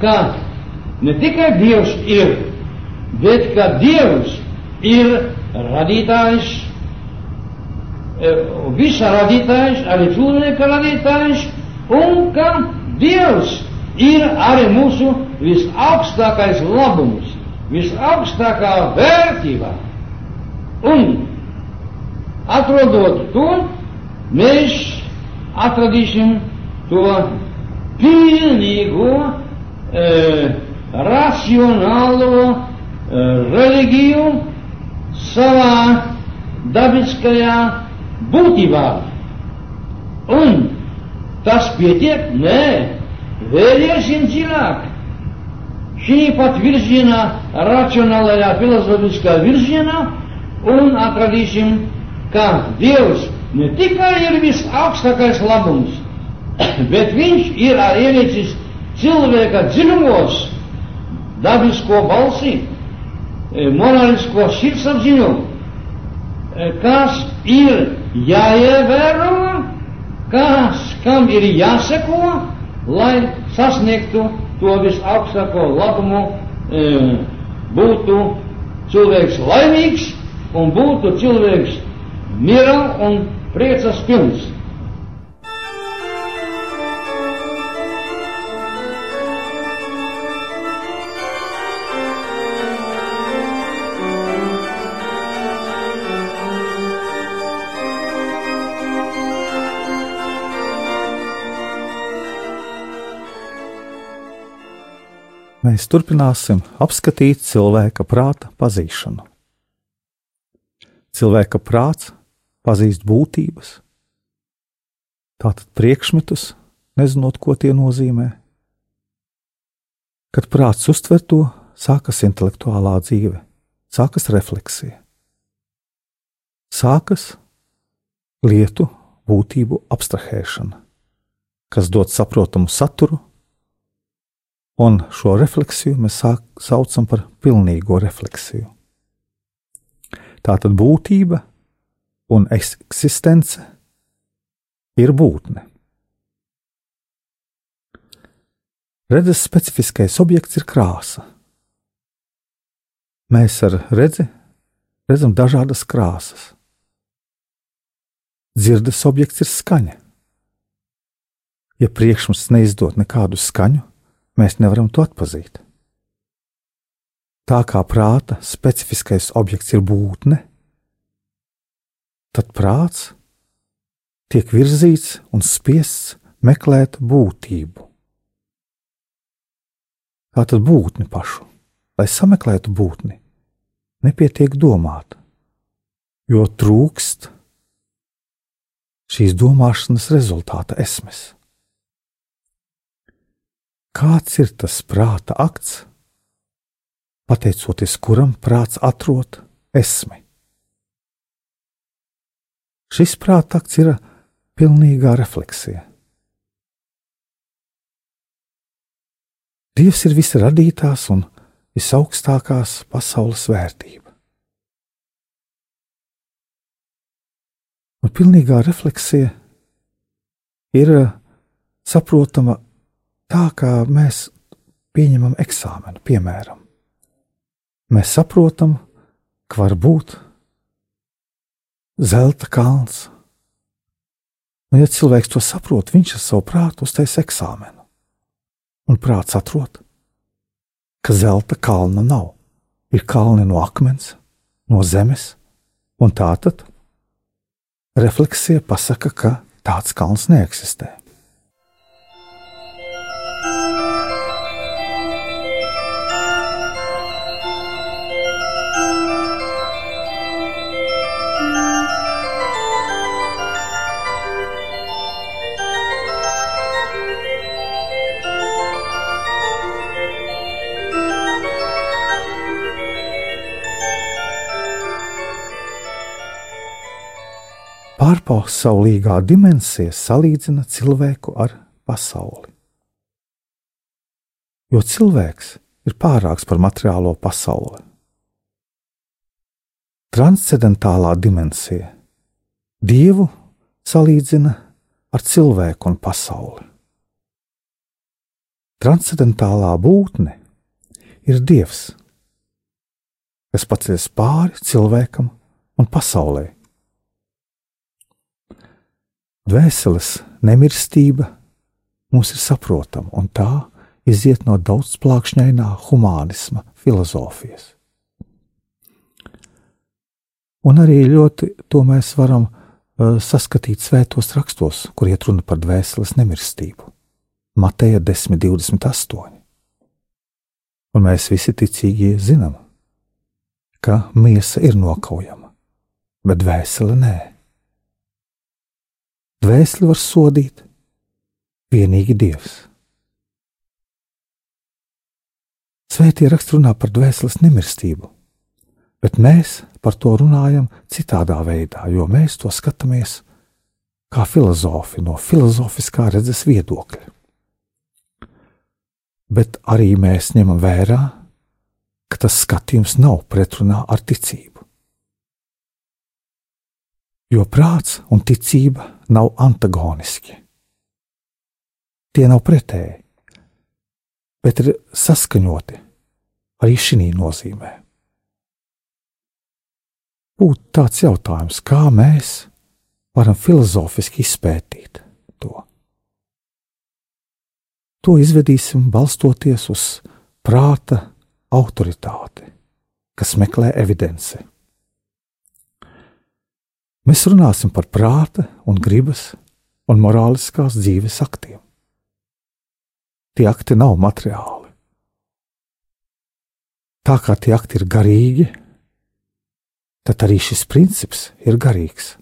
ka ne tikai Dievs ir, bet ka Dievs ir radītājs, visa radītājs, arī cilvēka radītājs, un ka Dievs ir arī mūsu visaugstākais labums, visaugstākā vērtība. Un atrodot to, mēs atradīsim to pilnīgo e, racionālo e, reliģiju savā dabiskajā būtībā. Un tas pietiek? Nē, vēl iesim dziļāk. Šī pat virzienā, racionālajā, filozofiskā virzienā, un atradīsim, ka Dievs ne tikai ir visaugstākais labums, bet viņš ir ielicis cilvēka dziļumos, dabisko balsi, morālisko sirdsapziņu, kas ir jāievēro, kas, kam ir jāseko, lai sasniegtu to visaugstāko labumu, būtu cilvēks laimīgs un būtu cilvēks miera un priecas pilns. Mēs turpināsim apskatīt cilvēka prāta pazīšanu. Cilvēka prāts pazīst būtības, tātad priekšmetus, nezinot, ko tie nozīmē. Kad prāts uztver to, sākas intelektuālā dzīve, sākas refleksija, sākas lietu būtību abstrahēšana, kas dod saprotamu saturu, un šo refleksiju mēs sāk, saucam par pilnīgo refleksiju. Tātad būtība un eksistence ir būtne. Redzes specifiskais objekts ir krāsa. Mēs ar redzi redzam dažādas krāsas. Dzirdes objekts ir skaņa. Ja priekšmets neizdod nekādu skaņu, mēs nevaram to atpazīt. Tā kā prāta specifiskais objekts ir būtne, tad prāts tiek virzīts un spiests meklēt būtību. Tā tad būtni pašu, lai sameklētu būtni, nepietiek domāt, jo trūkst šīs domāšanas rezultāta esmes. Kāds ir tas prāta akts, pateicoties kuram prāts atrod esmi? Šis prāta akts ir pilnīgā refleksija. Dievs ir visa radītās un visaugstākās pasaules vērtība. Un pilnīgā refleksija ir saprotama tā kā mēs pieņemam eksāmenu, piemēram, mēs saprotam, ka var būt zelta kalns. Nu, ja cilvēks to saprot, viņš ar savu prātu uztais eksāmenu. Un prāts atrod, ka zelta kalna nav. Ir kalni no akmens, no zemes, un tā tad refleksija pasaka, ka tāds kalns neeksistē. Pārpasaulīgā dimensija salīdzina cilvēku ar pasauli. Jo cilvēks ir pārāks par materiālo pasauli. Transcendentālā dimensija dievu salīdzina ar cilvēku un pasauli. Transcendentālā būtne ir dievs, kas paceļas pāri cilvēkam un pasaulē. Dvēseles nemirstība mums ir saprotama, un tā iziet no daudzplākšņainā humānisma filozofijas. Un arī ļoti to mēs varam uh, saskatīt svētos rakstos, kur iet runa par dvēseles nemirstību. Mateja 10.28. Un mēs visi ticīgie zinām, ka miesa ir nokaujama, bet dvēsele nē. Dvēseli var sodīt vienīgi Dievs. Svētie raksti runā par dvēseles nemirstību, bet mēs par to runājam citādā veidā, jo mēs to skatāmies kā filozofi no filozofiskā redzes viedokļa. Bet arī mēs ņemam vērā, ka tas skatījums nav pretrunā ar ticību. Jo prāts un ticība nav antagoniski. Tie nav pretēji, bet ir saskaņoti arī šī nozīmē. Būtu tāds jautājums, kā mēs varam filozofiski izpētīt to. To izvedīsim balstoties uz prāta autoritāti, kas meklē evidenci. Mēs runāsim par prāta un gribas un morāliskās dzīves aktiem. Tie akti nav materiāli. Tā kā tie akti ir garīgi, tad arī šis princips ir garīgs.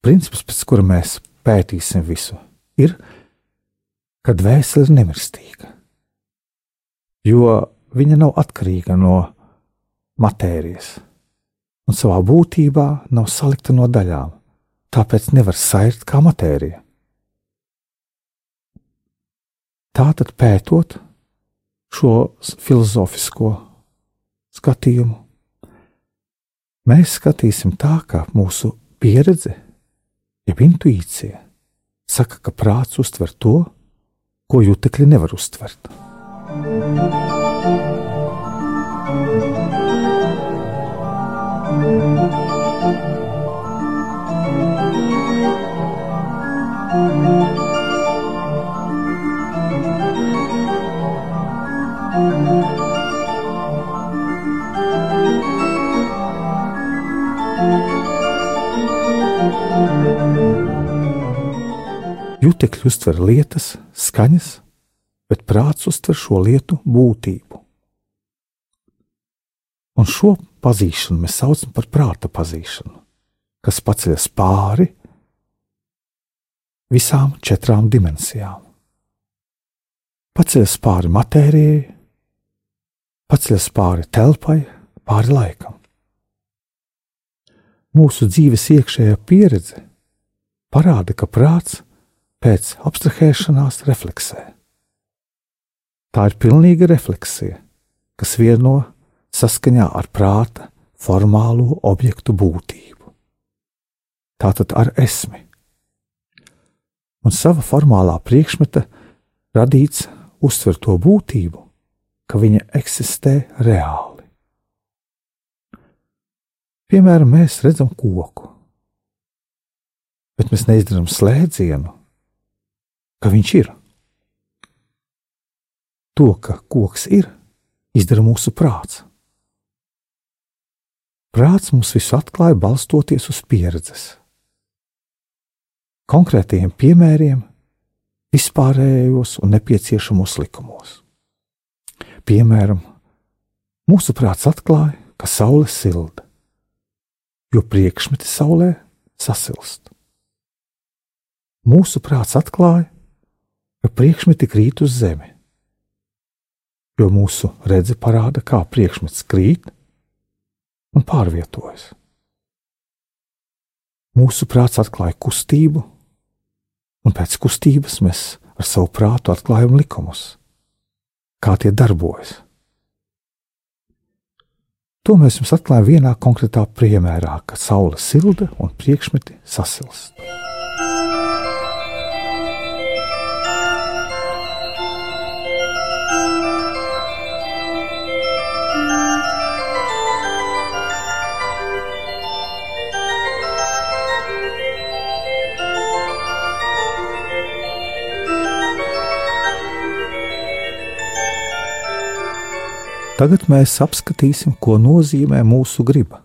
Princips, pēc kura mēs pētīsim visu, ir, ka dvēsele ir nemirstīga, jo viņa nav atkarīga no matērijas un savā būtībā nav salikta no daļām, tāpēc nevar sairt kā matērija. Tātad pētot šo filozofisko skatījumu, mēs skatīsim tā, ka mūsu pieredze, jeb intuīcija, saka, ka prāts uztver to, ko jutekļi nevar uztvert. Jutekļi uztver lietas, skaņas, bet prāts uztver šo lietu būtību. Un šo pazīšanu mēs saucam par prāta pazīšanu, kas paceļas pāri visām četrām dimensijām. Paceļas pāri matērijai, paceļas pāri telpai, pāri laikam. Mūsu dzīves iekšējā pieredze parāda, ka prāts pēc abstrahēšanās refleksē. Tā ir pilnīga refleksija, kas vieno saskaņā ar prāta formālo objektu būtību. Tātad ar esmi. Un sava formālā priekšmeta radīts uztver to būtību, ka viņa eksistē reāli. Piemēram, mēs redzam koku, bet mēs neizdarām slēdzienu, ka viņš ir. To, ka koks ir, izdara mūsu prāts. Prāts mums visu atklāja balstoties uz pieredzes, konkrētiem piemēriem, vispārējos un nepieciešamos likumos. Piemēram, mūsu prāts atklāja, ka saule silda, jo priekšmeti saulē sasilst. Mūsu prāts atklāja, ka priekšmeti krīt uz zemi, jo mūsu redze parāda, kā priekšmets krīt un pārvietojas. Mūsu prāts atklāja kustību, un pēc kustības mēs ar savu prātu atklājam likumus, kā tie darbojas. To mēs jums atklājam vienā konkrētā piemērā, kad saule silda un priekšmeti sasilst. Tagad mēs apskatīsim, ko nozīmē mūsu griba.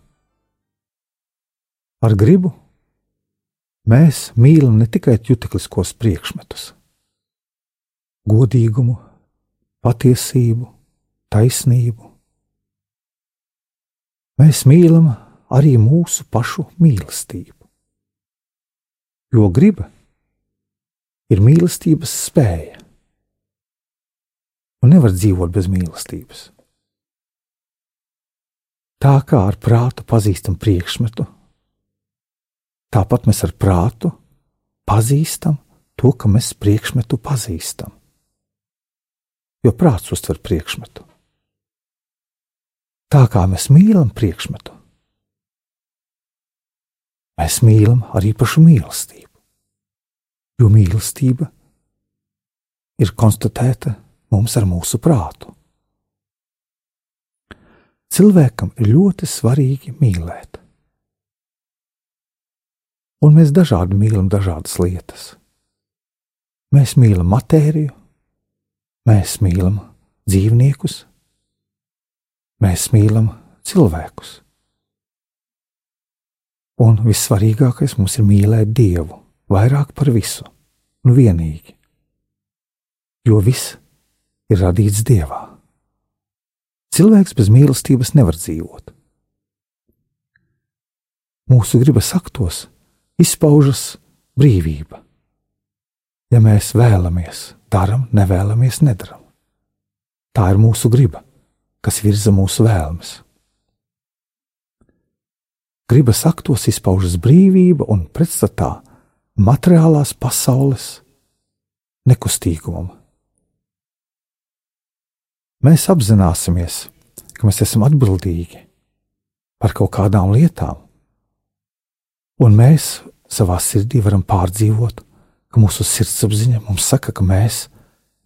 Ar gribu mēs mīlam ne tikai jutekliskos priekšmetus, godīgumu, patiesību, taisnību. Mēs mīlam arī mūsu pašu mīlestību. Jo griba ir mīlestības spēja, un nevar dzīvot bez mīlestības. Tā kā ar prātu pazīstam priekšmetu, tāpat mēs ar prātu pazīstam to, ka mēs priekšmetu pazīstam. Jo prāts uztver priekšmetu. Tā kā mēs mīlam priekšmetu, mēs mīlam arī pašu mīlestību. Jo mīlestība ir konstatēta mums ar mūsu prātu. Cilvēkam ir ļoti svarīgi mīlēt. Un mēs dažādi mīlam dažādas lietas. Mēs mīlam matēriju, mēs mīlam dzīvniekus, mēs mīlam cilvēkus. Un vissvarīgākais mums ir mīlēt Dievu vairāk par visu un vienīgi, jo viss ir radīts Dievā. Cilvēks bez mīlestības nevar dzīvot. Mūsu gribas aktos izpaužas brīvība. Ja mēs vēlamies, darām, nevēlamies, nedaram. Tā ir mūsu griba, kas virza mūsu vēlmes. Gribas aktos izpaužas brīvība un pretstatā materiālās pasaules nekustīgumam, mēs apzināmies, ka mēs esam atbildīgi par kaut kādām lietām, un mēs savā sirdī varam pārdzīvot, ka mūsu sirdsapziņa mums saka, ka mēs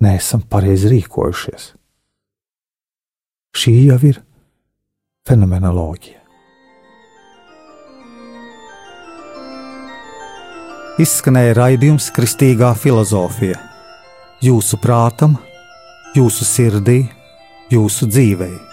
neesam pareizi rīkojušies. Šī jau ir fenomenoloģija. Izskanēja raidījums Kristīgā filozofija. Jūsu prātam, jūsu sirdī jūsu dzīvei.